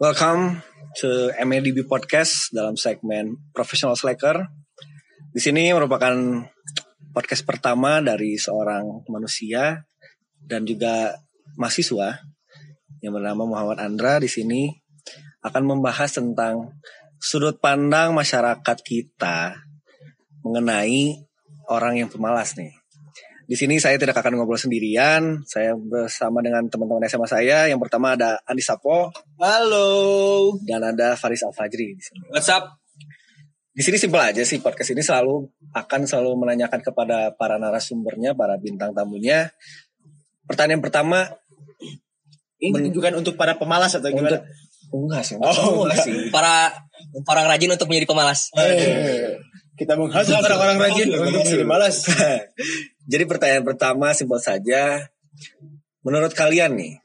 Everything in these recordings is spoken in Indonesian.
Welcome to MLDB Podcast dalam segmen Professional Slacker. Di sini merupakan podcast pertama dari seorang manusia dan juga mahasiswa yang bernama Muhammad Andra di sini akan membahas tentang sudut pandang masyarakat kita mengenai orang yang pemalas nih. Di sini saya tidak akan ngobrol sendirian. Saya bersama dengan teman-teman SMA saya. Yang pertama ada Andi Sapo Halo. dan ada Faris Al-Fajri di sini. What's up? Di sini simpel aja sih podcast ini selalu akan selalu menanyakan kepada para narasumbernya, para bintang tamunya. Pertanyaan pertama Ini bukan untuk para pemalas atau gimana? enggak sih, Oh, enggak. sih. para orang rajin untuk menjadi pemalas. Eh, kita menghasil orang-orang rajin untuk jadi malas. Jadi pertanyaan pertama simpel saja. Menurut kalian nih,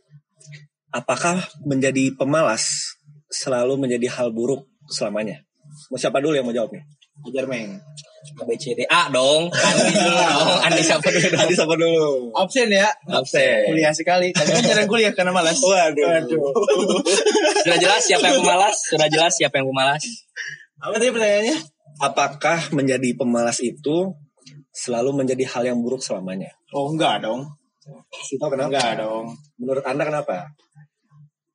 apakah menjadi pemalas selalu menjadi hal buruk selamanya? Mau siapa dulu yang mau jawab nih? Ajar meng. A B C D A dong. Andi dulu dong. Andi siapa dulu dong? Adi siapa dulu? Absen ya. Absen. Kuliah sekali. Tapi kan jarang kuliah karena malas. Waduh. Sudah jelas siapa yang pemalas? Sudah jelas siapa yang pemalas? Apa tadi pertanyaannya? Apakah menjadi pemalas itu selalu menjadi hal yang buruk selamanya? Oh enggak dong. Itu kenapa? Enggak dong. Menurut Anda kenapa?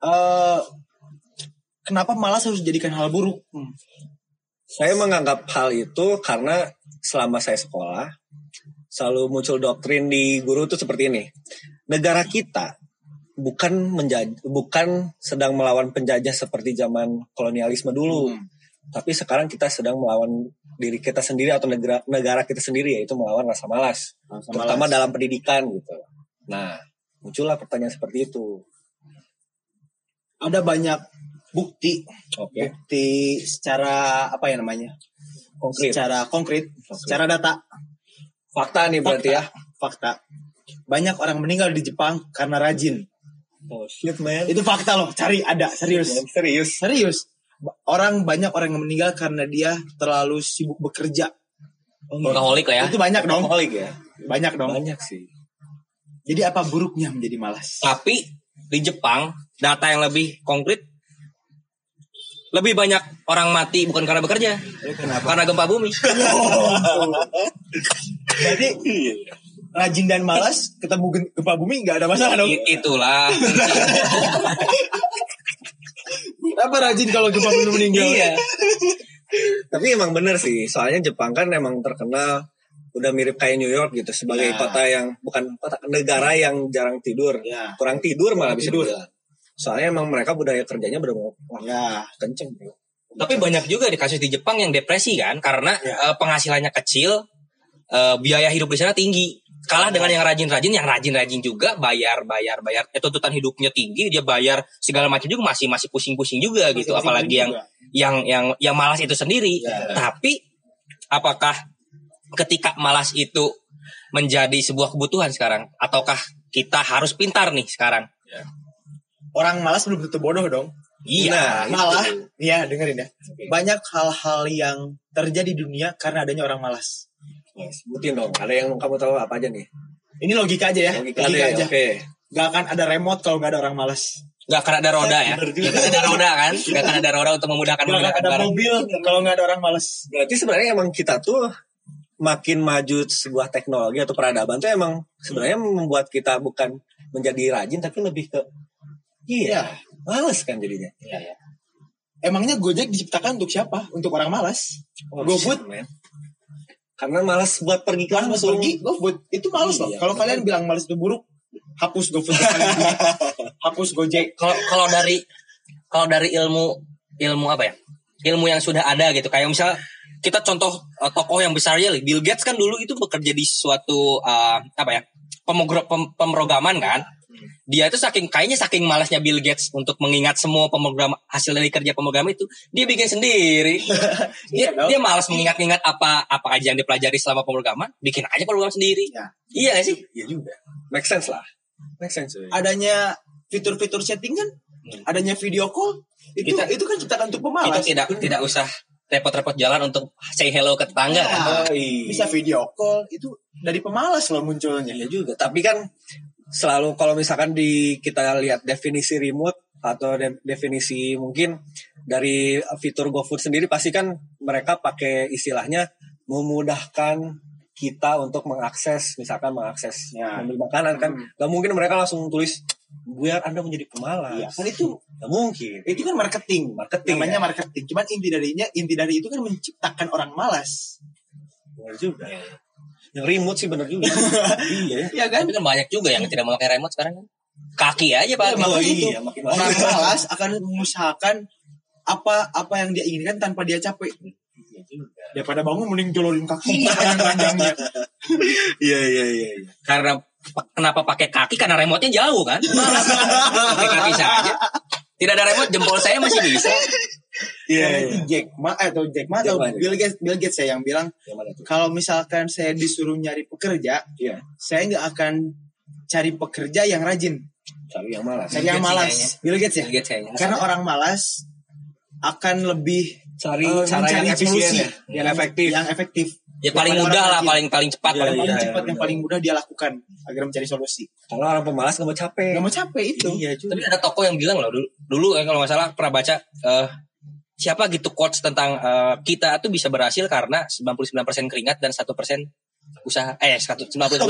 Eh kenapa malas harus dijadikan hal buruk? Hmm. Saya menganggap hal itu karena selama saya sekolah selalu muncul doktrin di guru itu seperti ini. Negara kita bukan menjaj bukan sedang melawan penjajah seperti zaman kolonialisme dulu, Hmm. Tapi sekarang kita sedang melawan diri kita sendiri atau negara negara kita sendiri yaitu melawan rasa malas, Rasa terutama malas. dalam pendidikan gitu. Nah, muncullah pertanyaan seperti itu. Ada banyak bukti. Oke, Bukti secara apa ya namanya? konkret. Secara konkret, secara data, Fakta nih berarti ya. fakta. Banyak orang meninggal di Jepang karena rajin. Oh shit man. Itu fakta loh, cari ada, serius. Serius. Serius. Orang banyak orang yang meninggal karena dia terlalu sibuk bekerja. Workaholic lah ya. Itu banyak dong. Alkoholik ya? Banyak dong. Banyak sih. Jadi apa buruknya menjadi malas? Tapi di Jepang data yang lebih konkret lebih banyak orang mati bukan karena bekerja, karena gempa bumi. Jadi rajin dan malas ketemu gempa bumi nggak ada masalah dong. Itulah. Apa rajin kalau gempa bumi meninggal? iya. Tapi emang bener sih, soalnya Jepang kan emang terkenal udah mirip kayak New York gitu sebagai Ya. kota yang bukan kota negara yang jarang tidur, Ya. kurang tidur malah bisa tidur. Soalnya emang mereka budaya kerjanya benar-benar wah, Ya. kenceng bro. Tapi banyak juga di kasus di Jepang yang depresi kan karena Ya. eh, penghasilannya kecil, eh, biaya hidup di sana tinggi. Kalah dengan yang rajin-rajin, yang rajin-rajin juga bayar, bayar, bayar. Eh, tuntutan hidupnya tinggi, dia bayar segala macam juga masih masih pusing-pusing juga gitu. Masing-masing Apalagi yang juga. yang yang yang malas itu sendiri. Ya. Tapi apakah ketika malas itu menjadi sebuah kebutuhan sekarang ataukah kita harus pintar nih sekarang? Orang malas belum tentu bodoh dong. Iya. Nah. Malah, iya dengerin ya. Banyak hal-hal yang terjadi di dunia karena adanya orang malas. Ya, sebutin dong. Ada yang kamu tahu apa aja nih? Ini logika aja ya. Logika aja. Oke. Gak akan ada remote kalau nggak ada orang malas. Gak akan ada roda ya. Bener juga. Gak akan ada roda kan. Gak akan ada roda untuk memudahkan Gak akan memudahkan ada barang. mobil kalau nggak ada orang malas. Berarti sebenarnya emang kita tuh makin maju sebuah teknologi atau peradaban tuh emang sebenarnya membuat kita bukan menjadi rajin tapi lebih ke iya, males kan jadinya. Emangnya Gojek diciptakan untuk siapa? Untuk orang malas. Oh, GoFood. Karena malas buat pergi ke langsung. pergi GoFood itu males loh. Iya. Kalau kalian bilang males itu buruk, hapus GoFood. hapus Gojek. Kalau kalau dari kalau dari ilmu ilmu apa ya? Ilmu yang sudah ada gitu. Kayak misal kita contoh uh, tokoh yang besar ya, Bill Gates kan dulu itu bekerja di suatu uh, apa ya? Pem- pemrograman kan. Dia itu saking kayaknya saking malasnya Bill Gates untuk mengingat semua pemrogram hasil dari kerja pemrogram itu, dia bikin sendiri. dia, Iya dong. dia malas mengingat-ingat apa apa aja yang dipelajari selama pemrograman, bikin aja program sendiri. Ya. Iya gak sih? Iya juga. Make sense lah. Make sense. cuy. Adanya fitur-fitur settingan, Hmm. adanya video call, itu Kita- itu kan ciptakan untuk Kita pemalas. tidak tidak usah repot-repot jalan untuk say hello ke tetangga kan. Nah, iya. bisa video call itu dari pemalas loh munculnya. Iya juga. Tapi kan selalu kalau misalkan di kita lihat definisi remote atau de- definisi mungkin dari fitur GoFood sendiri pasti kan mereka pakai istilahnya memudahkan kita untuk mengakses misalkan mengakses Ya. membeli makanan kan nggak mungkin mereka langsung tulis biar anda menjadi pemalas Iya, kan itu nggak mungkin itu kan marketing, Marketing, namanya ya. marketing. Cuman inti darinya, inti dari itu kan menciptakan orang malas. bener juga yang remote sih bener juga iya Ya kan? Tapi kan banyak juga yang tidak memakai remote sekarang kan. Kaki aja pak. Ya, itu. iya, makin Orang masuk. malas akan mengusahakan apa apa yang dia inginkan tanpa dia capek. Daripada bangun mending jolorin kaki panjang-panjangnya. iya iya iya iya. Karena pa- kenapa pakai kaki? Karena remote-nya jauh kan. Pakai kaki saja. Tidak ada remote, jempol saya masih bisa. Iya Karena iya. itu Jack Ma eh, atau Jack Ma atau Bill Gates Bill Gates ya yang bilang kalau misalkan saya disuruh nyari pekerja, Iya. saya nggak akan cari pekerja yang rajin, cari yang malas cari yang malas. Bill Gates ya. Bill Gates kayaknya. Karena orang malas akan lebih cari eh, cara yang efisien ya yang efektif yang efektif. Ya paling mudah lah, paling paling cepat. Iya, paling paling iya, cepat iya, yang paling mudah dia lakukan agar mencari solusi. kalau orang pemalas nggak mau capek Gak mau capek itu. iya juga Tapi ada toko yang bilang loh dulu, dulu eh, kalau nggak salah pernah baca eh, siapa gitu quotes tentang eh, kita tuh bisa berhasil karena 99% keringat dan satu persen usaha eh satu 99%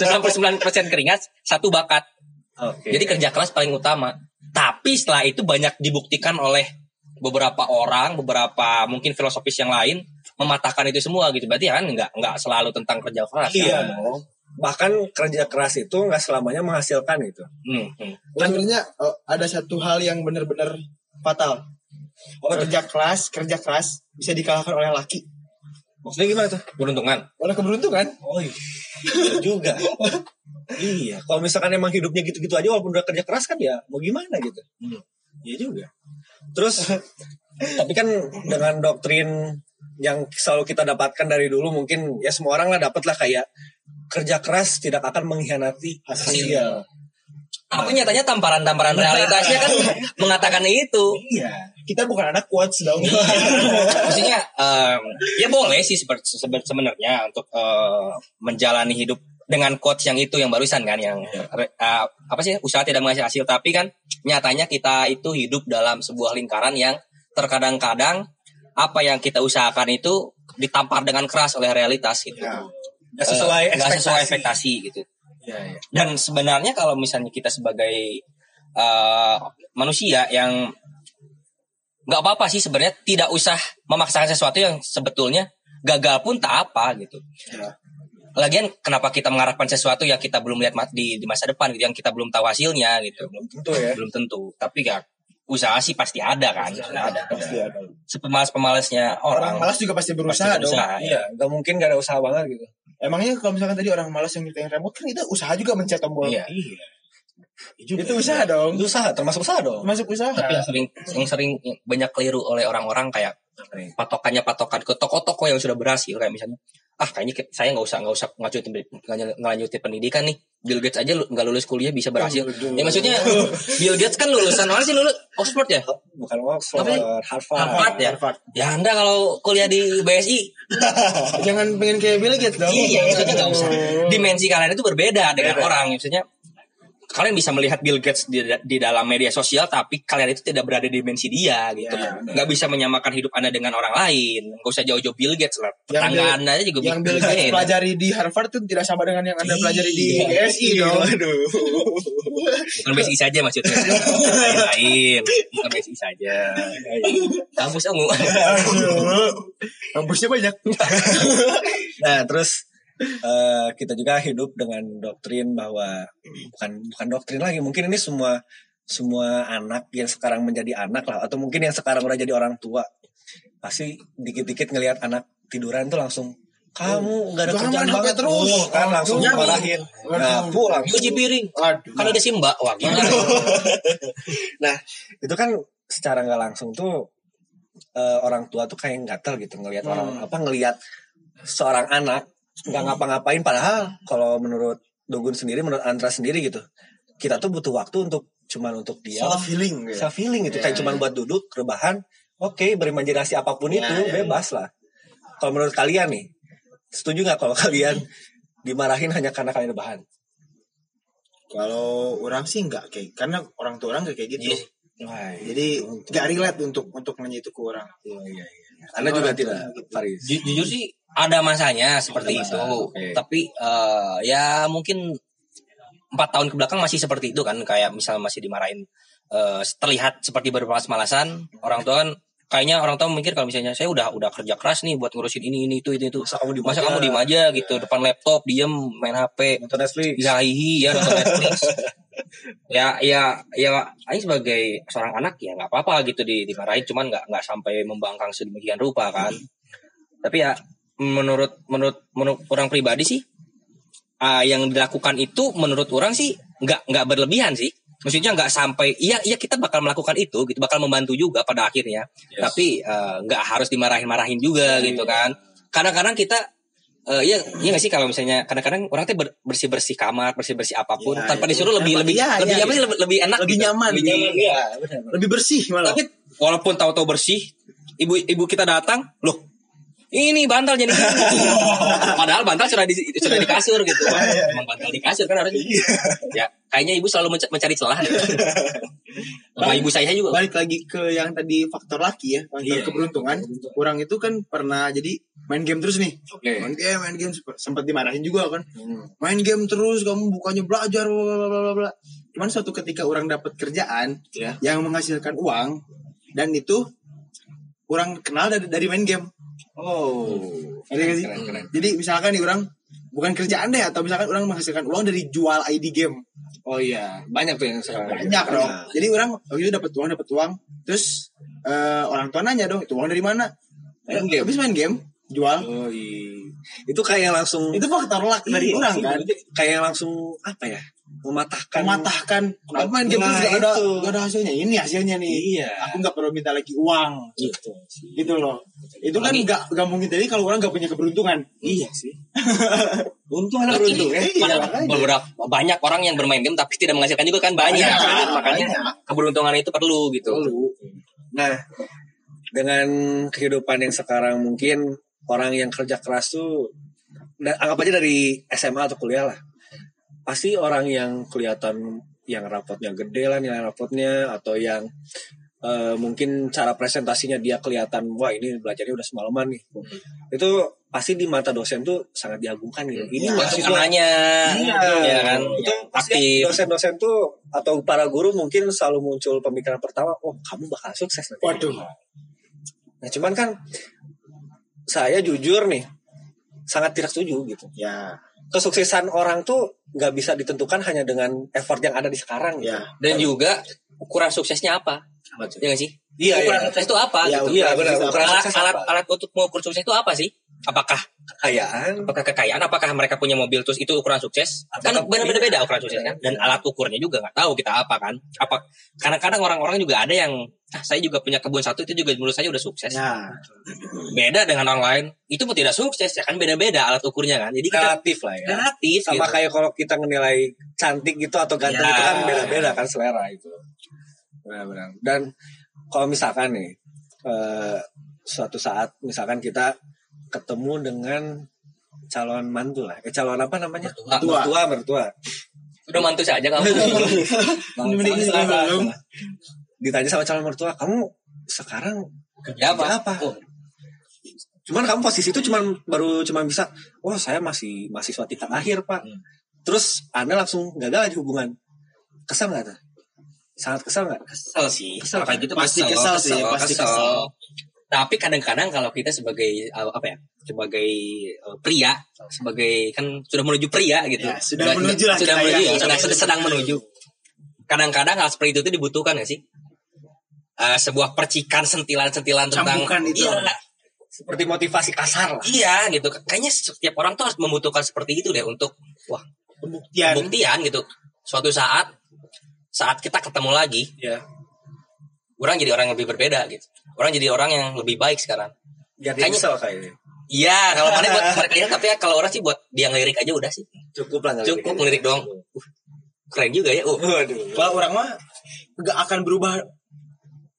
99% keringat satu bakat. oke Jadi kerja keras paling utama. Tapi setelah itu banyak dibuktikan oleh beberapa orang, beberapa mungkin filosofis yang lain mematahkan itu semua gitu. Berarti kan nggak nggak selalu tentang kerja keras. iya kan? bahkan kerja keras itu nggak selamanya menghasilkan itu Hmm, hmm. Sebenarnya eh, ada satu hal yang benar-benar fatal. Kerja keras, kerja keras bisa dikalahkan oleh laki. maksudnya gimana tuh Beruntungan. Oleh keberuntungan. oh iya Bener juga iya kalau misalkan emang hidupnya gitu-gitu aja walaupun udah kerja keras kan ya mau gimana gitu Hmm. iya juga terus tapi kan dengan doktrin yang selalu kita dapatkan dari dulu mungkin ya semua orang lah dapat lah kayak kerja keras tidak akan mengkhianati hasil. Tapi nyatanya tamparan-tamparan realitasnya kan mengatakan itu. Iya. Kita bukan anak quotes dong. Maksudnya em, ya boleh sih sebenarnya untuk eh, menjalani hidup dengan quotes yang itu yang barusan kan yang eh, apa sih usaha tidak menghasilkan hasil tapi kan nyatanya kita itu hidup dalam sebuah lingkaran yang terkadang-kadang apa yang kita usahakan itu ditampar dengan keras oleh realitas gitu. Sesuai Eh, nggak sesuai ekspektasi. ekspektasi gitu. Ya, ya. Dan sebenarnya kalau misalnya kita sebagai eh, manusia yang nggak apa-apa sih sebenarnya tidak usah memaksakan sesuatu yang sebetulnya gagal pun tak apa gitu. Ya. Lagian kenapa kita mengharapkan sesuatu yang kita belum lihat di, di masa depan gitu, yang kita belum tahu hasilnya gitu. Belum tentu ya. Belum tentu. Tapi ya usaha sih pasti ada kan. ada. Pasti ada. Sepemalas-pemalesnya Orang orang. malas juga pasti pasti berusaha dong. berusaha, ya. Iya, nggak mungkin gak ada usaha banget gitu. Emangnya kalau misalkan tadi orang malas yang nyiptain remote kan itu usaha juga mencet tombol. Iya. Iya. Itu usaha dong. Itu usaha, termasuk usaha dong. Masuk usaha. Tapi yang sering yang sering banyak keliru oleh orang-orang kayak patokannya patokan ke toko-toko yang sudah berhasil kayak misalnya ah kayaknya saya nggak usah nggak usah ngajutin ngelanjutin pendidikan nih Bill Gates aja lu- nggak lulus kuliah bisa berhasil ya maksudnya Bill Gates kan lulusan mana sih lulus Oxford ya Bukan Oxford, Apa sih? Harvard. Harvard ya Harvard. ya anda kalau kuliah di BSI Jangan pengen kayak Bill Gates dong. iya maksudnya nggak usah dimensi kalian itu berbeda dengan orang maksudnya kalian bisa melihat Bill Gates di, di dalam media sosial tapi kalian itu tidak berada di dimensi dia gitu Ya, nggak bisa menyamakan hidup anda dengan orang lain nggak usah jauh-jauh Bill Gates lah Yang tetangga Bill- anda juga Yang Bill. Gates pelajari di Harvard itu tidak sama dengan yang Anda pelajari di Iya. BSI dong. Aduh. bukan BSI saja maksudnya lain-lain bukan BSI saja kampus ungu. Kampusnya banyak. Nah, terus eh, kita juga hidup dengan doktrin bahwa bukan bukan doktrin lagi, mungkin ini semua semua anak yang sekarang menjadi anak lah atau mungkin yang sekarang udah jadi orang tua pasti dikit-dikit ngelihat anak tiduran tuh langsung kamu nggak ada Jangan kerjaan banget. terus." Oh, kan langsung Aduh. dimarahin nah pulang. Cuci piring. Aduh. kalau ada simba wah gimana nah itu kan secara nggak langsung tuh eh, orang tua tuh kayak gatel gitu ngelihat orang apa ngelihat seorang anak nggak ngapa-ngapain padahal kalau menurut Dogun sendiri menurut Andra sendiri gitu kita tuh butuh waktu untuk cuman untuk dia self healing gitu. self healing gitu kayak Ya, cuman buat duduk rebahan oke berimajinasi apa pun Ya, itu ya, ya. bebas lah kalau menurut kalian nih setuju nggak kalau kalian dimarahin hanya karena kalian rebahan Kalau orang sih enggak kayak karena orang tua orang kayak gitu. Iya. Wah, Jadi enggak relate untuk untuk nanya itu ke orang. iya, iya, iya. Anda juga tidak, Faris. Ju- jujur sih ada masanya seperti Ada itu. masa, oke. tapi eh, ya mungkin empat tahun ke belakang masih seperti itu kan. Kayak misal masih dimarahin eh, terlihat seperti bermalas-malasan orang tua kan kayaknya orang tua mikir kalau misalnya saya udah udah kerja keras nih buat ngurusin ini ini itu itu itu. Masa kamu diem masa aja? kamu diem aja gitu depan laptop diem main HP Nonton Netflix. bisa hihi ya nonton Netflix. Ya ya ya Aing sebagai seorang anak ya nggak apa-apa gitu di dimarahin. Cuman nggak nggak sampai membangkang sedemikian rupa kan. Tapi ya menurut menurut menurut orang pribadi sih ah, yang dilakukan itu menurut orang sih nggak nggak berlebihan sih maksudnya nggak sampai iya iya kita bakal melakukan itu gitu bakal membantu juga pada akhirnya Yes. tapi eh, nggak harus dimarahin-marahin juga Iya, gitu iya. kan kadang-kadang kita eh iya iya nggak sih kalau misalnya kadang-kadang orang tuh bersih bersih kamar bersih bersih apa pun Iya, tanpa iya. disuruh lebih lebih iya, lebih iya, apa sih lebih, lebih enak Lebih gitu. nyaman, lebih iya. nyaman Iya, benar. Lebih bersih malah. tapi walaupun tahu-tahu bersih ibu ibu kita datang loh ini bantal jadi padahal bantal sudah di sudah di kasur gitu emang bantal di kasur kan harusnya ya kayaknya ibu selalu menca- mencari celah sama ibu saya juga Balik lagi ke yang tadi faktor laki ya, faktor Iya. keberuntungan. Orang itu kan pernah jadi main game terus nih. Oke. Main game, main game sempat dimarahin juga kan. Hmm. Main game terus kamu bukannya belajar bla bla bla. Cuman suatu ketika orang dapat kerjaan Ya. yang menghasilkan uang dan itu orang kenal dari dari main game. Oh. Sih? Keren, keren. Jadi misalkan nih orang bukan kerjaan deh atau misalkan orang menghasilkan uang dari jual ID game. Oh iya, banyak tuh yang sekarang. Banyak dong. Jadi orang waktu itu dapat uang dapat uang terus eh, orang tua nanya dong itu uang dari mana? Main game. Habis main game jual. Oh iya. Itu kayak langsung Itu faktor luck dari Iya, orang kan. Kayak langsung apa ya? Mematahkan. Mematahkan. Kenapa main game Nah, terus gak ada, itu. gak ada hasilnya? Ini hasilnya nih. Iya. Aku nggak perlu minta lagi uang. Gitu. Gitu loh. Itu kan nggak nggak mungkin jadi kalau orang nggak punya keberuntungan. Iya sih. Untung ada beruntung ya. Iya, beberapa banyak orang yang bermain game tapi tidak menghasilkan juga kan banyak, Banyak, makanya keberuntungan itu perlu gitu Nah, dengan kehidupan yang sekarang mungkin orang yang kerja keras tuh da- anggap aja dari SMA atau kuliah lah. Pasti orang yang kelihatan yang rapotnya gede lah nilai rapotnya atau yang eh, mungkin cara presentasinya dia kelihatan wah ini belajarnya udah semalaman nih. Itu pasti di mata dosen tuh sangat diagungkan gitu. Ini Itu mahasiswa karenanya Iya, ya kan itu yang pasti dosen-dosen tuh atau para guru mungkin selalu muncul pemikiran pertama, oh kamu bakal sukses nanti. Waduh. Nah cuman kan saya jujur nih sangat tidak setuju gitu. Ya. Kesuksesan orang tuh nggak bisa ditentukan hanya dengan effort yang ada di sekarang. gitu. Ya. dan juga ukuran suksesnya apa ya nggak sih Iya, ukuran iya. sukses itu apa Ya, gitu Iya benar. Ukuran Ukuran alat, sukses alat apa? alat untuk mengukur sukses itu apa sih apakah Kekayaan. apakah kekayaan apakah mereka punya mobil terus itu ukuran sukses kan Apakah- beda ukuran sukses kan dan alat ukurnya juga nggak tahu kita apa kan apa kadang-kadang orang-orang juga ada yang ah, saya juga punya kebun satu itu juga menurut saya udah sukses Ya. beda dengan orang lain itu pun tidak sukses ya kan beda-beda alat ukurnya kan jadi kita Relatif lah ya. relatif Sama gitu. kayak kalau kita menilai cantik gitu atau ganteng Ya. itu kan beda-beda kan selera itu. Benar-benar. Dan kalau misalkan nih eh, suatu saat misalkan kita ketemu dengan calon mantu lah, eh, calon apa namanya? Mertua. mertua, mertua. udah mantu saja kamu belum. Ditanya sama calon mertua, kamu sekarang kerja apa, Kerja apa? Oh, cuman kamu posisi itu cuman baru cuman bisa, oh saya masih mahasiswa tingkat akhir pak. Hmm. Terus anda langsung gagal di hubungan, kesal nggak tuh? Sangat kesal nggak? kesel sih Kesel, kayak kan? gitu Pasti kesel sih, pasti kesel. Tapi kadang-kadang kalau kita sebagai uh, apa ya sebagai uh, pria sebagai kan sudah menuju pria gitu Ya, sudah menuju lah sudah kita menuju ya. sedang, sedang, menuju kadang-kadang hal seperti itu tuh dibutuhkan gak sih Uh, sebuah percikan sentilan-sentilan tentang itu. iya, Seperti motivasi kasar lah. iya gitu kayaknya setiap orang tuh harus membutuhkan seperti itu deh untuk wah Pembuktian. pembuktian gitu suatu saat saat kita ketemu lagi Ya. Orang jadi orang yang lebih berbeda gitu orang jadi orang yang lebih baik sekarang dia Kayaknya- kesel kayaknya. Iya, kalau mana buat mereka ya, tapi ya kalau orang sih buat dia ngelirik aja udah sih. Cukup lah ngelirik Cukup ngelirik doang. Uh, keren juga ya. Uh, Waduh. Kalau orang mah nggak akan berubah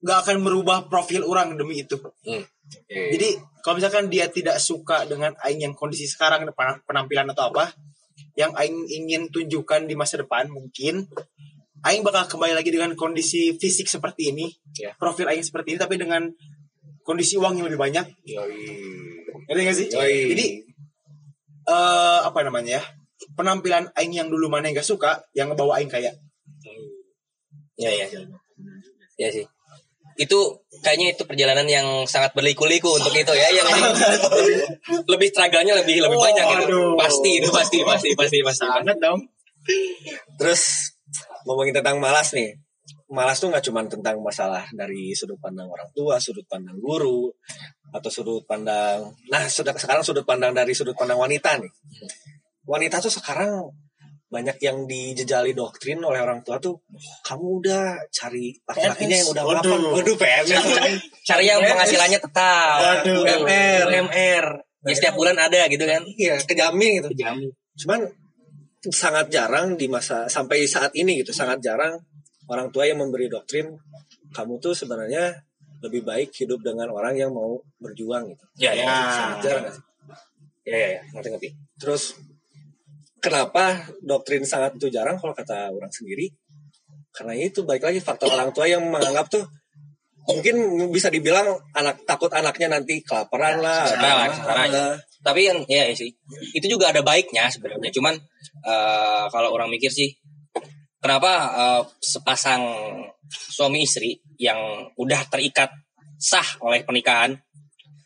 nggak akan merubah profil orang demi itu. Hmm. Jadi kalau misalkan dia tidak suka dengan aing yang kondisi sekarang pen- penampilan atau apa, yang aing ingin tunjukkan di masa depan mungkin aing bakal kembali lagi dengan kondisi fisik seperti ini, Ya. profil aing seperti ini tapi dengan kondisi uang yang lebih banyak. Ngerti gak sih? Yoi. Jadi eh apa namanya ya? Penampilan aing yang dulu mana yang gak suka, yang ngebawa aing kayak Ya ya. Ya sih. Itu kayaknya itu perjalanan yang sangat berliku-liku untuk itu ya yang lebih struggle-nya lebih lebih banyak gitu. Waduh. Pasti itu pasti pasti pasti pasti. sangat dong. Terus ngomongin tentang malas nih. Malas tuh nggak cuma tentang masalah dari sudut pandang orang tua, sudut pandang guru, atau sudut pandang. Nah, sudah sekarang sudut pandang dari sudut pandang wanita nih. Wanita tuh sekarang banyak yang dijejali doktrin oleh orang tua tuh kamu udah cari laki-lakinya yang udah mapan waduh PNS Cari yang penghasilannya tetap. Waduh. UMR, UMR. Ya setiap bulan ada gitu kan. iya kejamin gitu Jamin. cuman sangat jarang di masa sampai saat ini gitu sangat jarang orang tua yang memberi doktrin kamu tuh sebenarnya lebih baik hidup dengan orang yang mau berjuang gitu Ya ya. sangat jarang sih? Ya ya, ya. ngerti ngerti. terus kenapa doktrin sangat itu jarang kalau kata orang sendiri karena itu baik lagi faktor orang tua yang menganggap tuh mungkin bisa dibilang anak takut anaknya nanti kelaparan lah Setara lah, apa, setara aja. eh, Tapi yang ya, ya sih, itu juga ada baiknya sebenarnya. Cuman eh, kalau orang mikir sih, kenapa eh, sepasang suami istri yang udah terikat sah oleh pernikahan,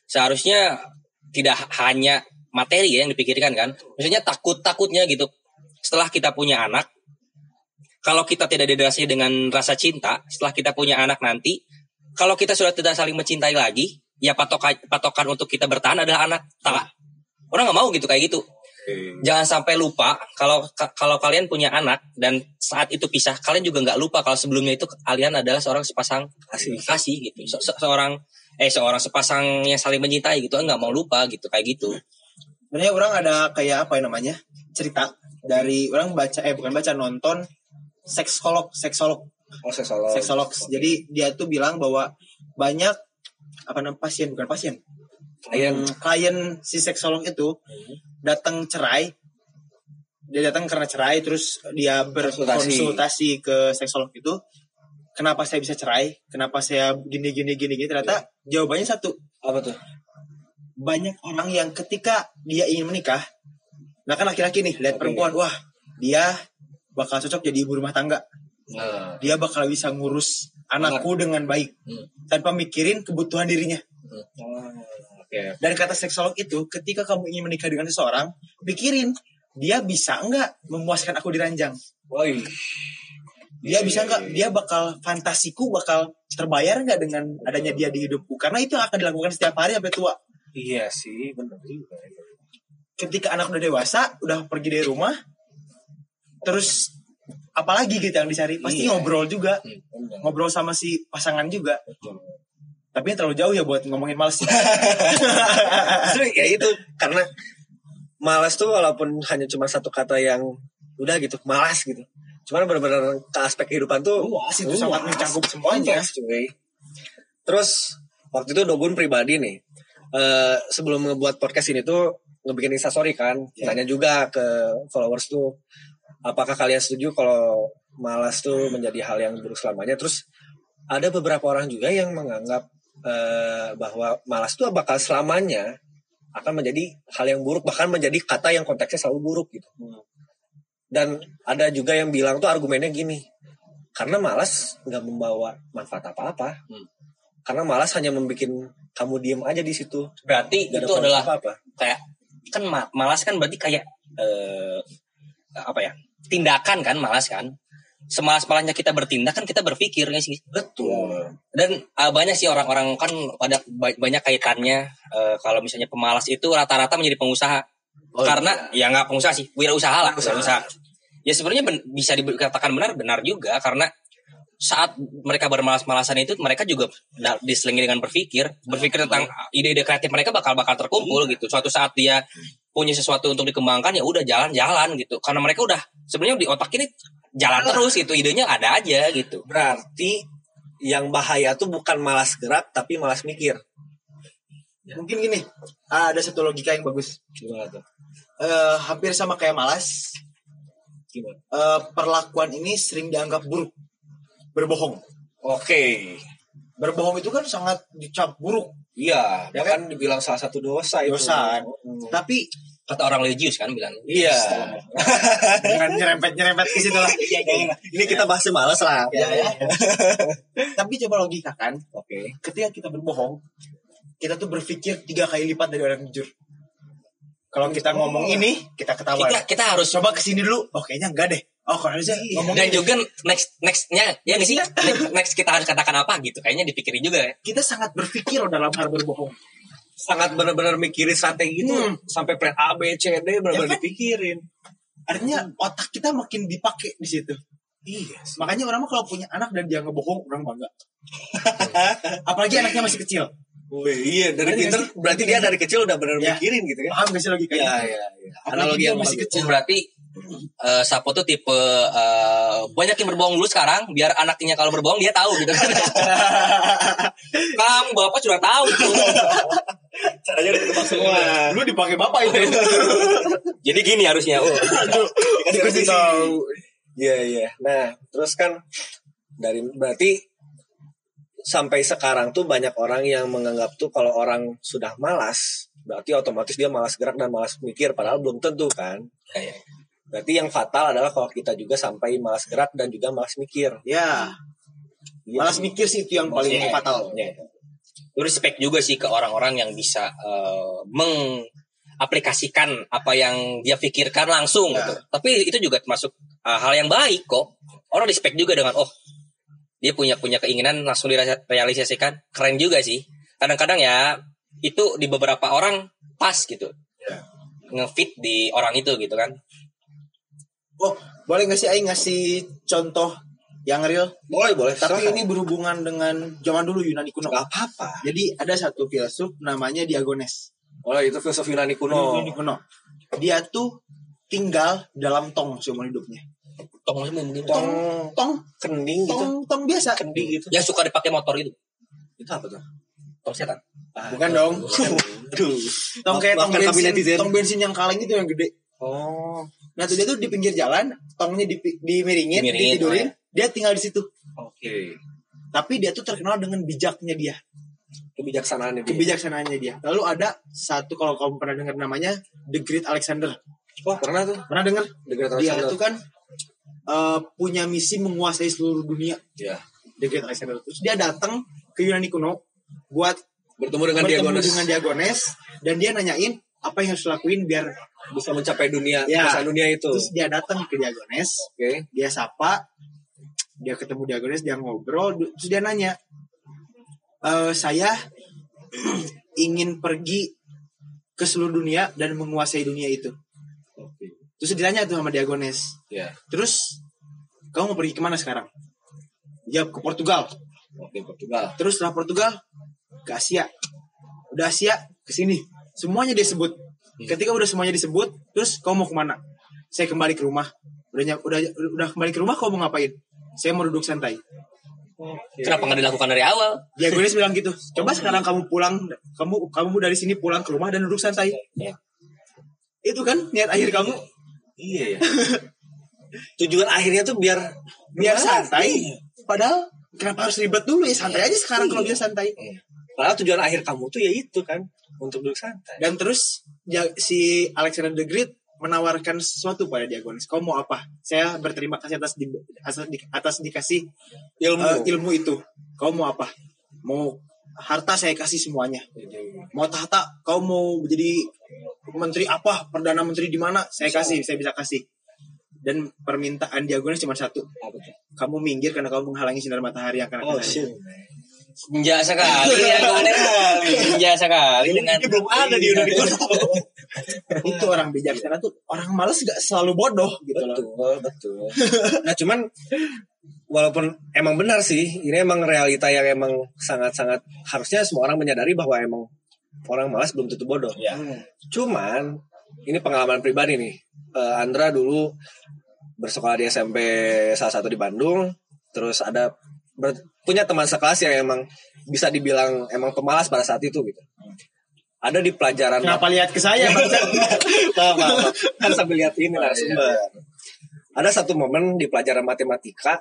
seharusnya tidak hanya materi ya yang dipikirkan kan. Maksudnya takut-takutnya gitu. Setelah kita punya anak, kalau kita tidak didasari dengan rasa cinta, setelah kita punya anak nanti, kalau kita sudah tidak saling mencintai lagi, ya patokan patokan untuk kita bertahan adalah anak. Tak. Orang nggak mau gitu kayak gitu. Jangan sampai lupa kalau ka- kalau kalian punya anak dan saat itu pisah, kalian juga nggak lupa kalau sebelumnya itu kalian adalah seorang sepasang kasih kasih gitu. Se- se- seorang eh seorang sepasang yang saling mencintai gitu, nggak mau lupa gitu kayak gitu. Sebenarnya orang ada kayak apa ya namanya? cerita dari orang baca eh bukan baca nonton seksolog seksolog oh seksolog seksolog. Jadi dia tuh bilang bahwa banyak apa namanya pasien bukan pasien klien Hmm, klien si seksolog itu datang cerai. Dia datang karena cerai terus dia berkonsultasi. Ke seksolog itu kenapa saya bisa cerai? Kenapa saya gini gini gini gini? Ternyata jawabannya satu. Apa tuh? Banyak orang yang ketika dia ingin menikah nah kan laki-laki nih lihat perempuan wah dia bakal cocok jadi ibu rumah tangga. Dia bakal bisa ngurus anakku dengan baik. Hmm. tanpa mikirin kebutuhan dirinya oke Dan kata seksolog itu, ketika kamu ingin menikah dengan seseorang, pikirin dia bisa enggak memuaskan aku di ranjang. woi Dia bisa enggak, dia bakal fantasiku bakal terbayar enggak dengan adanya dia di hidupku. Karena itu akan dilakukan setiap hari sampai tua. iya sih bener juga Ketika anak udah dewasa, udah pergi dari rumah, terus apalagi gitu yang dicari? Pasti Iya. ngobrol juga, Bener. ngobrol sama si pasangan juga. Tapi yang terlalu jauh ya buat ngomongin males. Justru ya itu karena malas tuh walaupun hanya cuma satu kata yang udah gitu malas gitu cuman benar-benar ke aspek kehidupan tuh Luas, itu sangat mencakup semuanya. luas, cuy. terus waktu itu Dogun pribadi nih eh, sebelum ngebuat podcast ini tuh ngebikin instastory kan Ya. tanya juga ke followers tuh apakah kalian setuju kalau malas tuh menjadi hal yang buruk selamanya terus ada beberapa orang juga yang menganggap eh, bahwa malas tuh bakal selamanya akan menjadi hal yang buruk bahkan menjadi kata yang konteksnya selalu buruk gitu. Dan ada juga yang bilang tuh argumennya gini karena malas nggak membawa manfaat apa-apa. Hmm. karena malas hanya membuat kamu diem aja di situ. Berarti ada itu adalah apa-apa. kayak kan ma- malas kan berarti kayak eh, apa ya tindakan kan malas kan semalas malasnya kita bertindak kan kita berpikir nggak sih. Betul. Dan eh, banyak sih orang-orang kan pada ba- banyak kaitannya. Eh, kalau misalnya pemalas itu rata-rata menjadi pengusaha. Oh, karena ya nggak pengusaha sih wirausaha lah Wirausaha. ya sebenarnya ben- bisa dikatakan benar benar juga. Karena saat mereka bermalas-malasan itu mereka juga diselingi dengan berpikir. Berpikir tentang ide-ide kreatif mereka bakal bakal terkumpul gitu. Suatu saat dia punya sesuatu untuk dikembangkan ya udah jalan-jalan gitu karena mereka udah sebenarnya di otak ini jalan terus gitu idenya ada aja gitu berarti yang bahaya tuh bukan malas gerak tapi malas mikir Mungkin gini, ada satu logika yang bagus. gimana tuh eh, hampir sama kayak malas. Gimana? Eh, perlakuan ini sering dianggap buruk, berbohong. Oke. Berbohong itu kan sangat dicap buruk, Iya, Ya bahkan dibilang salah satu dosa itu. Dosa. Hmm. tapi Kata orang religius kan bilang. Iya. dengan nyerempet nyerempet ke situ lah. Ini kita bahasnya males lah. Ya, ya. tapi coba logikakan, Oke. ketika kita berbohong, kita tuh berpikir tiga kali lipat dari orang jujur. Kalau kita ngomong ini, kita ketahuan. Kita kita harus Coba ke sini dulu. Oh kayaknya enggak deh. Oh ngomong dan ini. juga next nextnya ya nggak sih next, next kita harus katakan apa gitu kayaknya dipikirin juga ya kita sangat berpikir loh dalam hal berbohong. Sangat benar-benar mikirin strategi itu Hmm. sampai plan A, B, C, D Ya kan? benar-benar dipikirin. Artinya otak kita makin dipakai di situ. Iya. Makanya orang mah kalau punya anak dan dia ngebohong, orang bangga. Apalagi anaknya masih kecil. Wih, iya dari pinter berarti dia dari kecil udah benar Ya. mikirin gitu kan. Paham gak sih logikanya? Iya, iya, iya. Analogi yang masih bagus. kecil. Oh, berarti eh, Sapo tuh tipe eh, banyak yang berbohong dulu sekarang biar anaknya kalau berbohong dia tahu gitu kan kamu bapak sudah tahu gitu. Caranya udah ketebak semua. Lu dipakai bapak itu. jadi gini harusnya oh Dikasih tahu. Iya, iya. Nah, terus kan dari berarti sampai sekarang tuh banyak orang yang menganggap tuh kalau orang sudah malas, berarti otomatis dia malas gerak dan malas mikir padahal belum tentu kan. Kayak, Berarti yang fatal adalah kalau kita juga sampai malas gerak dan juga malas mikir. Ya, Iya malas mikir sih itu yang paling Iya. fatal. Iya. lu respect juga sih ke orang-orang yang bisa eh, mengaplikasikan apa yang dia pikirkan langsung Ya. gitu. Tapi itu juga termasuk eh, hal yang baik kok. Orang respect juga dengan oh dia punya punya keinginan langsung direalisasikan. Keren juga sih. Kadang-kadang ya itu di beberapa orang pas gitu. Ya. Ngefit di orang itu gitu kan. Oh, boleh gak sih Aing ngasih contoh yang real? Boleh, boleh. Tapi silakan. ini berhubungan dengan zaman dulu Yunani kuno. nggak apa-apa. Jadi ada satu filsuf namanya Diagones. Oh, itu filsuf Yunani kuno. Yunani kuno. Dia tuh tinggal dalam tong seumur hidupnya. Tong mungkin Tong Tong, kening gitu. tong, tong biasa. Kendi gitu. yang suka dipakai motor itu. Itu apa tuh? Tong setan. Bukan dong. Aduh. Tong kayak tong bensin, tong bensin yang kaleng itu yang gede. Oh. Nah tuh dia tuh di pinggir jalan, tongnya di, dimiringin, Dimiringin, ditidurin, oh dia tinggal di situ. Oke. Tapi dia tuh terkenal dengan bijaknya dia, Kebijaksanaan dia. kebijaksanaannya dia. Lalu ada satu kalau kamu pernah dengar namanya The Great Alexander. Wah, pernah tuh. Pernah dengar? The Great Dia Alexander. itu kan eh, punya misi menguasai seluruh dunia. Iya. The Great Alexander. Terus dia datang ke Yunani kuno buat Bertemu dengan bertemu Diagones. dengan Diagones dan dia nanyain apa yang harus lakuin biar bisa mencapai dunia, Ya. dunia itu. terus dia datang ke Diagones Oke. dia sapa dia ketemu Diagones dia ngobrol terus dia nanya "Eh, saya ingin pergi ke seluruh dunia dan menguasai dunia itu Oke. terus ditanya tuh sama Diagones Ya. terus kamu mau pergi ke mana sekarang dia ke Portugal Oke, Portugal. terus setelah Portugal ke Asia udah Asia ke sini semuanya disebut. Ketika udah semuanya disebut terus kamu mau ke mana? Saya kembali ke rumah. Udah udah udah kembali ke rumah kamu mau ngapain? Saya mau duduk santai. Kenapa nggak dilakukan dari awal? Diagonis bilang gitu. Coba sekarang kamu pulang kamu kamu dari sini pulang ke rumah dan duduk santai. Ya. itu kan niat akhir kamu. Iya ya. Tujuan akhirnya tuh biar biar Iya. santai padahal kenapa harus ribet dulu ya? Santai aja sekarang kalau bisa santai Padahal tujuan akhir kamu tuh ya itu kan untuk duduk santai. Dan terus ya, si Alexander the Great menawarkan sesuatu pada Diagonis. Kau mau apa? Saya berterima kasih atas di, atas, di- atas dikasih Ilmu. eh, ilmu itu. Kau mau apa? Mau harta saya kasih semuanya. Mau tahta, kau mau jadi menteri apa? Perdana menteri di mana? Saya kasih, saya bisa kasih. Dan permintaan Diagonis cuma satu. Kamu minggir karena kamu menghalangi sinar matahari yang akan Oh. Senja sekali ya kemarin. Senja sekali dengan Ini belum ada di kuno. itu orang bijaksana tuh orang malas gak selalu bodoh gitu loh. betul, betul. Nah, cuman walaupun emang benar sih, ini emang realita yang emang sangat-sangat harusnya semua orang menyadari bahwa emang orang malas belum tentu bodoh. Ya. Cuman ini pengalaman pribadi nih. Eh, Andra dulu bersekolah di SMP salah satu di Bandung, terus ada punya teman sekelas yang emang bisa dibilang emang pemalas pada saat itu gitu. ada di pelajaran Kenapa lihat ke saya Bang? Maaf, maaf, maaf. kan sambil lihat ini Oh, narasumber. Ada satu momen di pelajaran matematika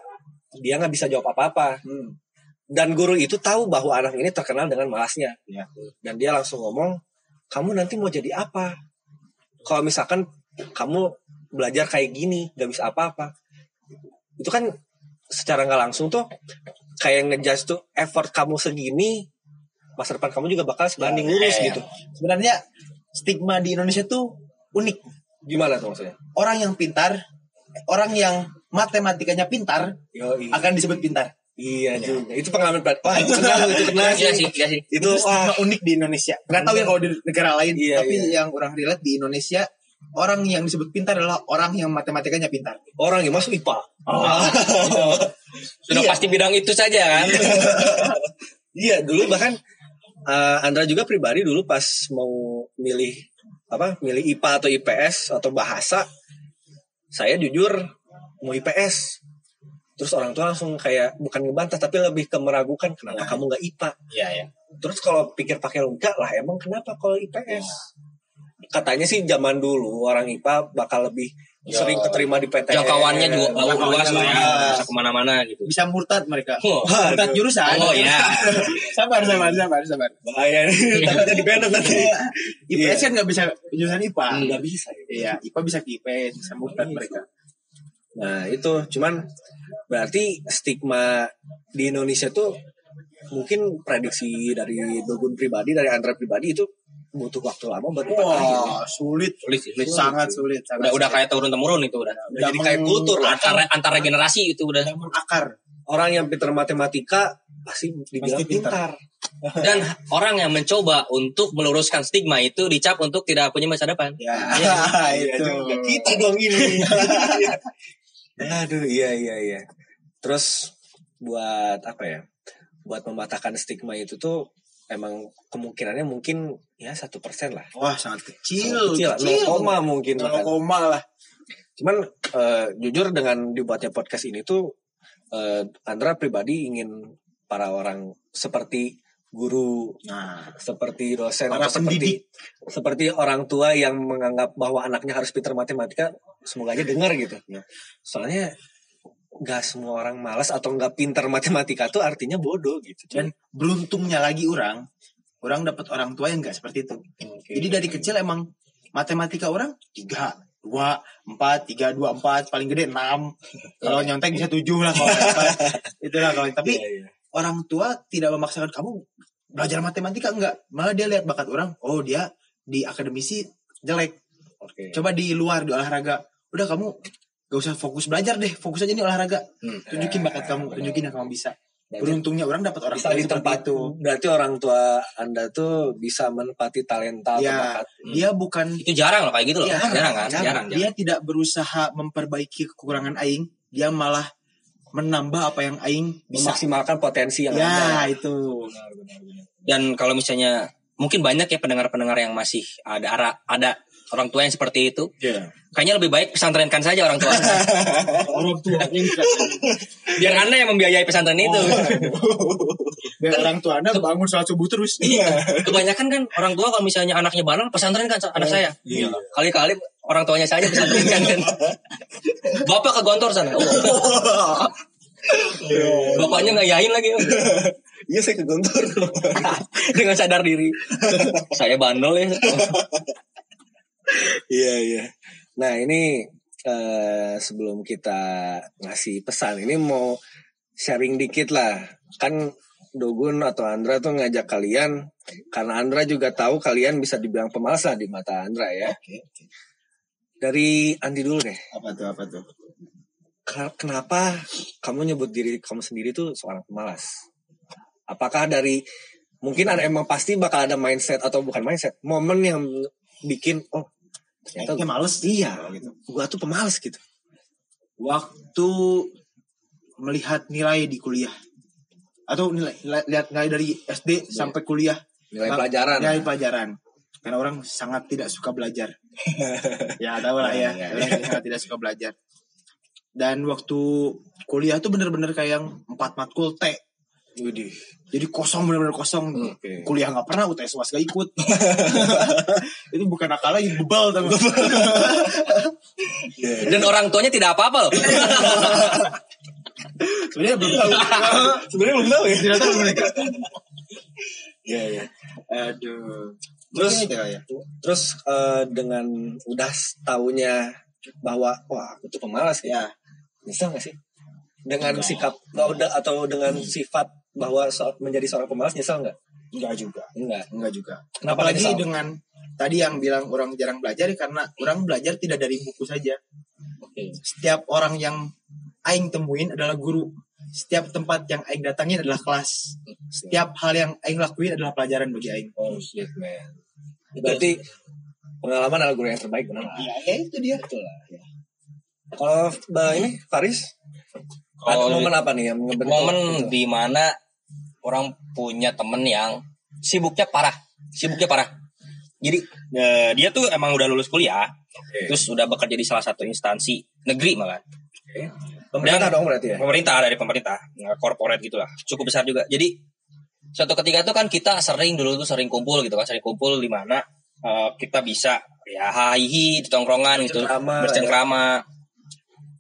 dia nggak bisa jawab apa-apa. Hmm. Dan guru itu tahu bahwa anak ini terkenal dengan malasnya. Iya. Dan dia langsung ngomong, kamu nanti mau jadi apa? Kalau misalkan kamu belajar kayak gini, gak bisa apa-apa. Itu kan secara nggak langsung tuh kayak ngejudge tuh effort kamu segini, masa depan kamu juga bakal sebanding lurus Iya, iya. gitu. Sebenarnya stigma di Indonesia tuh unik. Gimana tuh maksudnya? Orang yang pintar, orang yang matematikanya pintar Yoi. akan disebut pintar. Iya juga. Itu pengalaman plat. Wah, itu kena, itu kena Iya sih. iya. Itu wah, unik di Indonesia. Nggak tahu ya kalau di negara lain, Iya, tapi iya. yang orang relate di Indonesia orang yang disebut pintar adalah orang yang matematikanya pintar. orang yang masuk IPA. Sudah Iya. pasti bidang itu saja kan. Iya, dulu bahkan eh, Andra juga pribadi dulu pas mau milih apa? Milih IPA atau IPS atau bahasa, saya jujur mau IPS. Terus orang tua langsung kayak bukan ngebantah tapi lebih ke meragukan kenapa Ya. kamu nggak IPA. Iya ya. Terus kalau pikir pakai logika lah emang kenapa kalau IPS? Katanya sih zaman dulu orang IPA bakal lebih Ya. sering keterima di PTN. Jangkauannya juga luas Jangkauannya lah ya. luas. Bisa ke mana-mana gitu. Bisa murtad mereka. Oh. Murtad jurusan. Oh, iya. sabar sabar sabar sabar. Bahaya nih, takut jadi band nanti. IPS Iya. kan nggak bisa jurusan IPA. Nggak bisa ya. Iya, IPA bisa ke IPS, bisa murtad mereka. Nah itu cuman berarti stigma di Indonesia tuh mungkin prediksi dari Dogun pribadi dari Andra pribadi itu butuh waktu lama buat dipatahin. Wah, sulit. Sulit sih, sulit. Sangat sulit. Udah Sangat udah sulit. kayak turun temurun itu udah. Udah jadi kayak kultur. Antar antar generasi itu udah. Udah mengakar. Orang yang pintar matematika pasti dibilang Pasti pintar. pintar. Dan orang yang mencoba untuk meluruskan stigma itu dicap untuk tidak punya masa depan. Ya, Iya itu. juga. Kita dong ini. Aduh iya iya iya. Terus buat apa ya? Buat mematahkan stigma itu tuh emang kemungkinannya mungkin ya satu persen lah. Wah, sangat kecil. kecil, lah, kecil. 0, koma mungkin Nol bahkan. koma lah. Cuman eh, jujur dengan dibuatnya podcast ini tuh eh, Andra pribadi ingin para orang seperti guru, Nah, seperti dosen Para atau seperti pendidik. seperti orang tua yang menganggap bahwa anaknya harus pintar matematika, semoga aja dengar gitu. Ya. Soalnya nggak semua orang malas atau nggak pintar matematika tuh artinya bodoh gitu. dan beruntungnya lagi orang, orang dapat orang tua yang nggak seperti itu. Oke. Jadi dari kecil emang matematika orang tiga, dua, empat, tiga, dua, empat, paling gede enam. Kalau nyontek bisa tujuh lah kalau dapat. Itulah kalau tapi Iya, iya. orang tua tidak memaksakan kamu belajar matematika enggak. Malah dia lihat bakat orang, oh dia di akademisi jelek. Oke. Coba di luar di olahraga. Udah kamu gak usah fokus belajar deh, fokus aja nih olahraga. Hmm. Tunjukin bakat kamu, tunjukin yang kamu bisa. Beruntungnya orang dapat orang bisa tua di seperti tempat itu. Berarti orang tua anda tuh bisa menepati talenta Ya, bakat. dia bukan Itu jarang loh kayak gitu loh. Ya, jarang kan? jarang. Jarang. Dia tidak berusaha memperbaiki kekurangan aing, dia malah menambah apa yang aing bisa. Memaksimalkan potensi yang Ya, ada. itu. Dan kalau misalnya mungkin banyak ya pendengar-pendengar yang masih ada ada orang tua yang seperti itu. Ya. Kayaknya lebih baik pesantrenkan saja orang tua. Orang tuanya Biar Anda yang membiayai pesantren itu. biar orang tua anda bangun sholat subuh terus. Kebanyakan kan orang tua kalau misalnya anaknya bandel pesantren kan anak saya. Iya. Kali-kali orang tuanya saja pesantrenkan kan. Bapak ke Gontor sana. Oh. Bapaknya ngayain lagi. Iya saya ke Gontor. Dengan sadar diri. saya bandel ya. Iya iya. Nah ini eh, sebelum kita ngasih pesan ini mau sharing dikit lah. Kan Dogun atau Andra tuh ngajak kalian karena Andra juga tahu kalian bisa dibilang pemalas di mata Andra ya. Oke, oke. Dari Andi dulu deh. Apa tuh? Apa tuh? Ke- Kenapa kamu nyebut diri kamu sendiri tuh seorang pemalas? Apakah dari mungkin ada emang pasti bakal ada mindset atau bukan mindset, momen yang bikin oh ternyata Kayaknya males. iya. Gitu. gua tuh pemalas gitu. Waktu melihat nilai di kuliah atau nilai, nilai- lihat nilai dari SD sampai kuliah. Nilai pelajaran. nilai pelajaran. Karena orang sangat tidak suka belajar. Ya tahu lah ya, Ya, ya, orang sangat tidak suka belajar. Dan waktu kuliah tuh bener-bener kayak yang empat matkul T Widih. Jadi kosong benar-benar kosong. Oke. Kuliah nggak pernah, UTS was gak ikut. itu bukan nakal lagi, bebal tau gak? Dan orang tuanya tidak apa-apa loh. Sebenarnya belum tahu. Sebenarnya belum tahu ya. Tidak tahu mereka. Iya, iya. Aduh. Terus itu ya. terus eh, dengan udah tahunya bahwa wah aku tuh pemalas ya. Ya. Nyesel gak sih? Dengan sikap atau atau dengan sifat bahwa so- menjadi seorang pemalas nyesel nggak? Enggak juga. Enggak. Enggak juga. Kenapa Apalagi nyesel? dengan tadi yang bilang orang jarang belajar karena orang belajar tidak dari buku saja. Oke. Setiap orang yang aing temuin adalah guru. Setiap tempat yang aing datangin adalah kelas. Setiap hal yang aing lakuin adalah pelajaran bagi aing. Oh shit man. Berarti pengalaman adalah guru yang terbaik benar lah. Ya, itu dia. Betul lah. Ya. Kalau ini Faris, Kalau momen apa nih yang ngebentuk? momen gitu? di mana orang punya temen yang sibuknya parah, sibuknya parah. Jadi eh, dia tuh emang udah lulus kuliah, terus udah bekerja di salah satu instansi negeri malah. Oke. Pemerintah Dan- dong berarti ya? Pemerintah dari pemerintah, nggak corporate gitulah, cukup besar juga. Jadi suatu ketika tuh kan kita sering dulu tuh sering kumpul gitu kan, sering kumpul di mana eh, kita bisa ya hahihi di tongkrongan gitu, Bercengkrama, bercengkrama.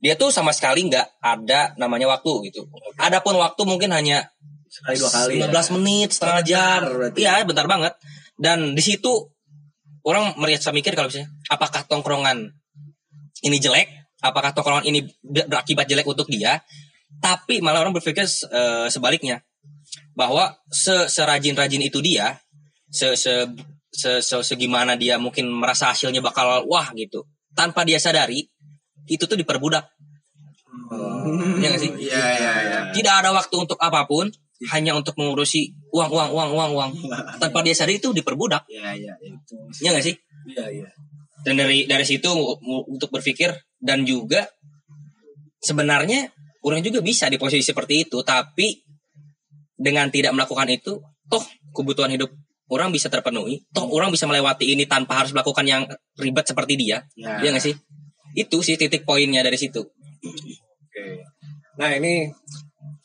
Dia tuh sama sekali nggak ada namanya waktu gitu. Adapun waktu mungkin hanya Sekali dua kali. ya? 15 menit, setengah jam. Iya, bentar banget. Dan di situ orang merasa mikir kalau misalnya apakah tongkrongan ini jelek? Apakah tongkrongan ini ber- berakibat jelek untuk dia? Tapi malah orang berpikir eh, sebaliknya bahwa se serajin-rajin itu dia, se se se, se- segimana dia mungkin merasa hasilnya bakal wah gitu. Tanpa dia sadari itu tuh diperbudak. Iya nggak sih? Iya, iya, iya. Tidak ada waktu untuk apa pun, hanya untuk mengurusi uang, uang, uang, uang, uang. Tanpa dia sadari itu diperbudak, Iya, iya, itu. ya nggak sih? Iya, iya. Dan dari dari situ untuk berpikir dan juga sebenarnya orang juga bisa di posisi seperti itu, tapi dengan tidak melakukan itu, toh kebutuhan hidup orang bisa terpenuhi, toh orang bisa melewati ini tanpa harus melakukan yang ribet seperti dia, Ya. ya nggak sih? Itu sih titik poinnya dari situ. Oke. Nah ini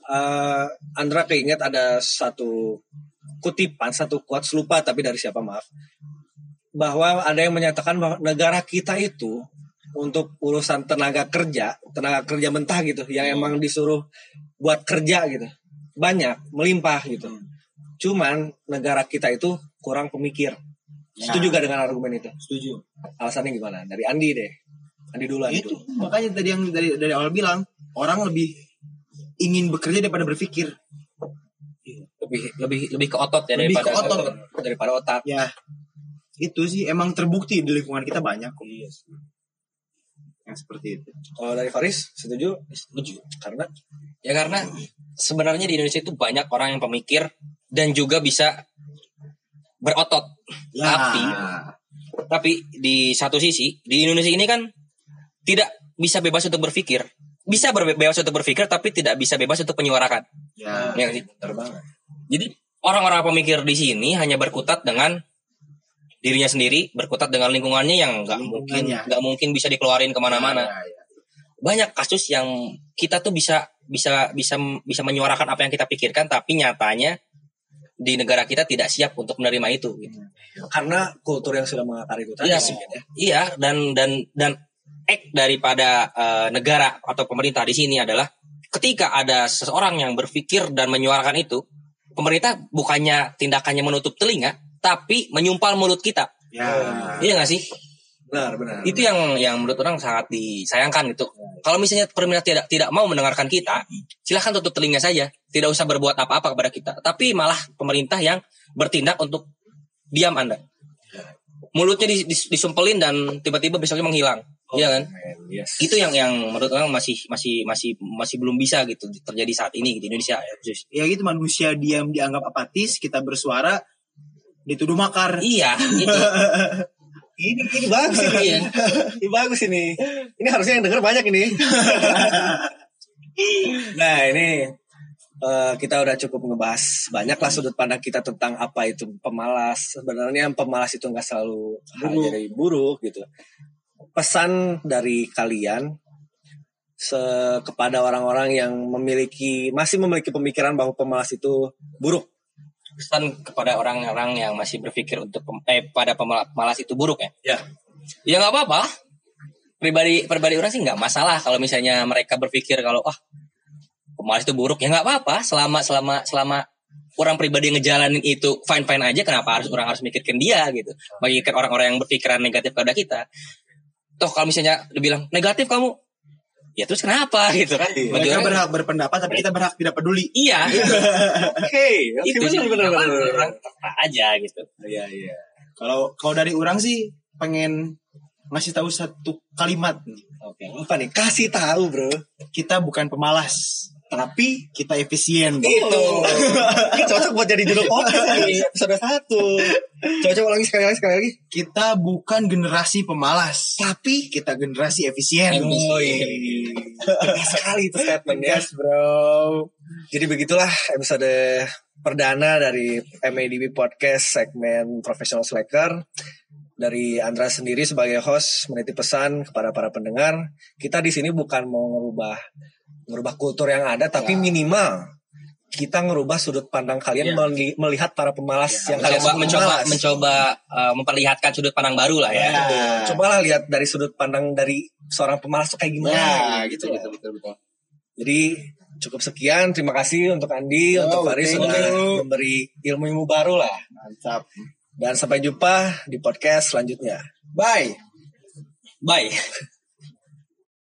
eh Andra keinget ada satu kutipan, satu quotes lupa tapi dari siapa maaf. Bahwa ada yang menyatakan bahwa negara kita itu untuk urusan tenaga kerja, tenaga kerja mentah gitu, yang emang disuruh buat kerja gitu, banyak, melimpah gitu. Cuman negara kita itu kurang pemikir. Ya. Setuju gak dengan argumen itu? Setuju. Alasannya gimana? Dari Andi deh. Andi dulu, Andi itu dulu. makanya tadi yang dari dari awal bilang orang lebih ingin bekerja daripada berpikir Lebih lebih lebih ke otot ya Lebih daripada ke otot. daripada otak. ya itu sih emang terbukti di lingkungan kita banyak kok yang seperti itu Kalau dari Faris, setuju? Setuju. Karena Ya karena sebenarnya di Indonesia itu banyak orang yang pemikir dan juga bisa berotot. ya Tapi tapi di satu sisi di Indonesia ini kan tidak bisa bebas untuk berpikir. Bisa bebas untuk berpikir tapi tidak bisa bebas untuk menyuarakan. ya Ya benar banget. Jadi orang-orang pemikir di sini hanya berkutat dengan dirinya sendiri, berkutat dengan lingkungannya yang nggak mungkin nggak mungkin bisa dikeluarin ke mana-mana. Ya, ya. banyak kasus yang kita tuh bisa bisa bisa bisa menyuarakan apa yang kita pikirkan tapi nyatanya di negara kita tidak siap untuk menerima itu gitu. Karena kultur yang sudah mengakar itu tadi. Iya, mungkin ya. Iya dan dan dan act daripada eh, negara atau pemerintah di sini adalah ketika ada seseorang yang berpikir dan menyuarakan itu, pemerintah bukannya tindakannya menutup telinga, tapi menyumpal mulut kita. ya Iya nggak sih? Benar, benar. itu yang yang menurut orang sangat disayangkan gitu. Kalau misalnya pemerintah tidak tidak mau mendengarkan kita, silahkan tutup telinga saja, tidak usah berbuat apa-apa kepada kita. Tapi malah pemerintah yang bertindak untuk diam anda. Mulutnya dis- dis- disumpelin dan tiba-tiba besoknya menghilang, Iya kan? Man, yes. Itu yang yang menurut orang masih masih masih masih belum bisa gitu terjadi saat ini gitu di Indonesia ya khusus. ya gitu manusia diam dianggap apatis kita bersuara dituduh makar Iya, itu. ini ini bagus ini. Iya. ini bagus ini. Ini harusnya yang denger banyak ini. nah, ini eh, kita udah cukup ngebahas banyak lah sudut pandang kita tentang apa itu pemalas. Sebenarnya pemalas itu nggak selalu hal Buruk. dari buruk gitu. Pesan dari kalian se kepada orang-orang yang memiliki masih memiliki pemikiran bahwa pemalas itu buruk. pesan kepada orang-orang yang masih berpikir untuk pem- eh pada pemala- pemalas itu buruk ya? Ya. ya nggak apa-apa. Pribadi pribadi orang sih nggak masalah kalau misalnya mereka berpikir kalau ah pemalas itu buruk. Ya nggak apa-apa. Selama selama selama orang pribadi ngejalanin itu fine fine aja kenapa harus orang harus mikirkan dia gitu? Bagi orang-orang yang berpikiran negatif pada kita toh kalau misalnya dibilang negatif kamu. Ya terus kenapa? Gitu kan. Bagi Mereka berhak berpendapat tapi kita berhak tidak peduli. iya. Itu Oke, itu sih benar-benar orang aja gitu. Iya, iya. Kalau kalau dari orang sih pengen ngasih tahu satu kalimat. Nih. Oke, apa nih? Kasih tahu, Bro. Kita bukan pemalas, Tapi kita efisien. itu ini cocok buat jadi judul podcast ini episode satu. Cocok ulangi sekali lagi sekali lagi. Kita bukan generasi pemalas, Tapi kita generasi efisien. Woi, tegas sekali itu statementnya. Yes, bro. Jadi begitulah episode perdana dari MADB Podcast segmen Professional Slacker. Dari Andra sendiri sebagai host menitip pesan kepada para pendengar. Kita di sini bukan mau ngerubah ngerubah kultur yang ada, tapi minimal kita ngerubah sudut pandang kalian meli- melihat para pemalas yang kalian mencoba sebut mencoba pemalas. mencoba uh, memperlihatkan sudut pandang baru lah ya. Ya. Cobalah lihat dari sudut pandang dari seorang pemalas tuh kayak gimana. Ya, gitu. gitu, gitu, betul, betul. Jadi cukup sekian. Terima kasih untuk Andi, Oh, untuk Faris thank sudah memberi ilmu-ilmu baru lah. Mantap. Dan sampai jumpa di podcast selanjutnya. Bye. Bye.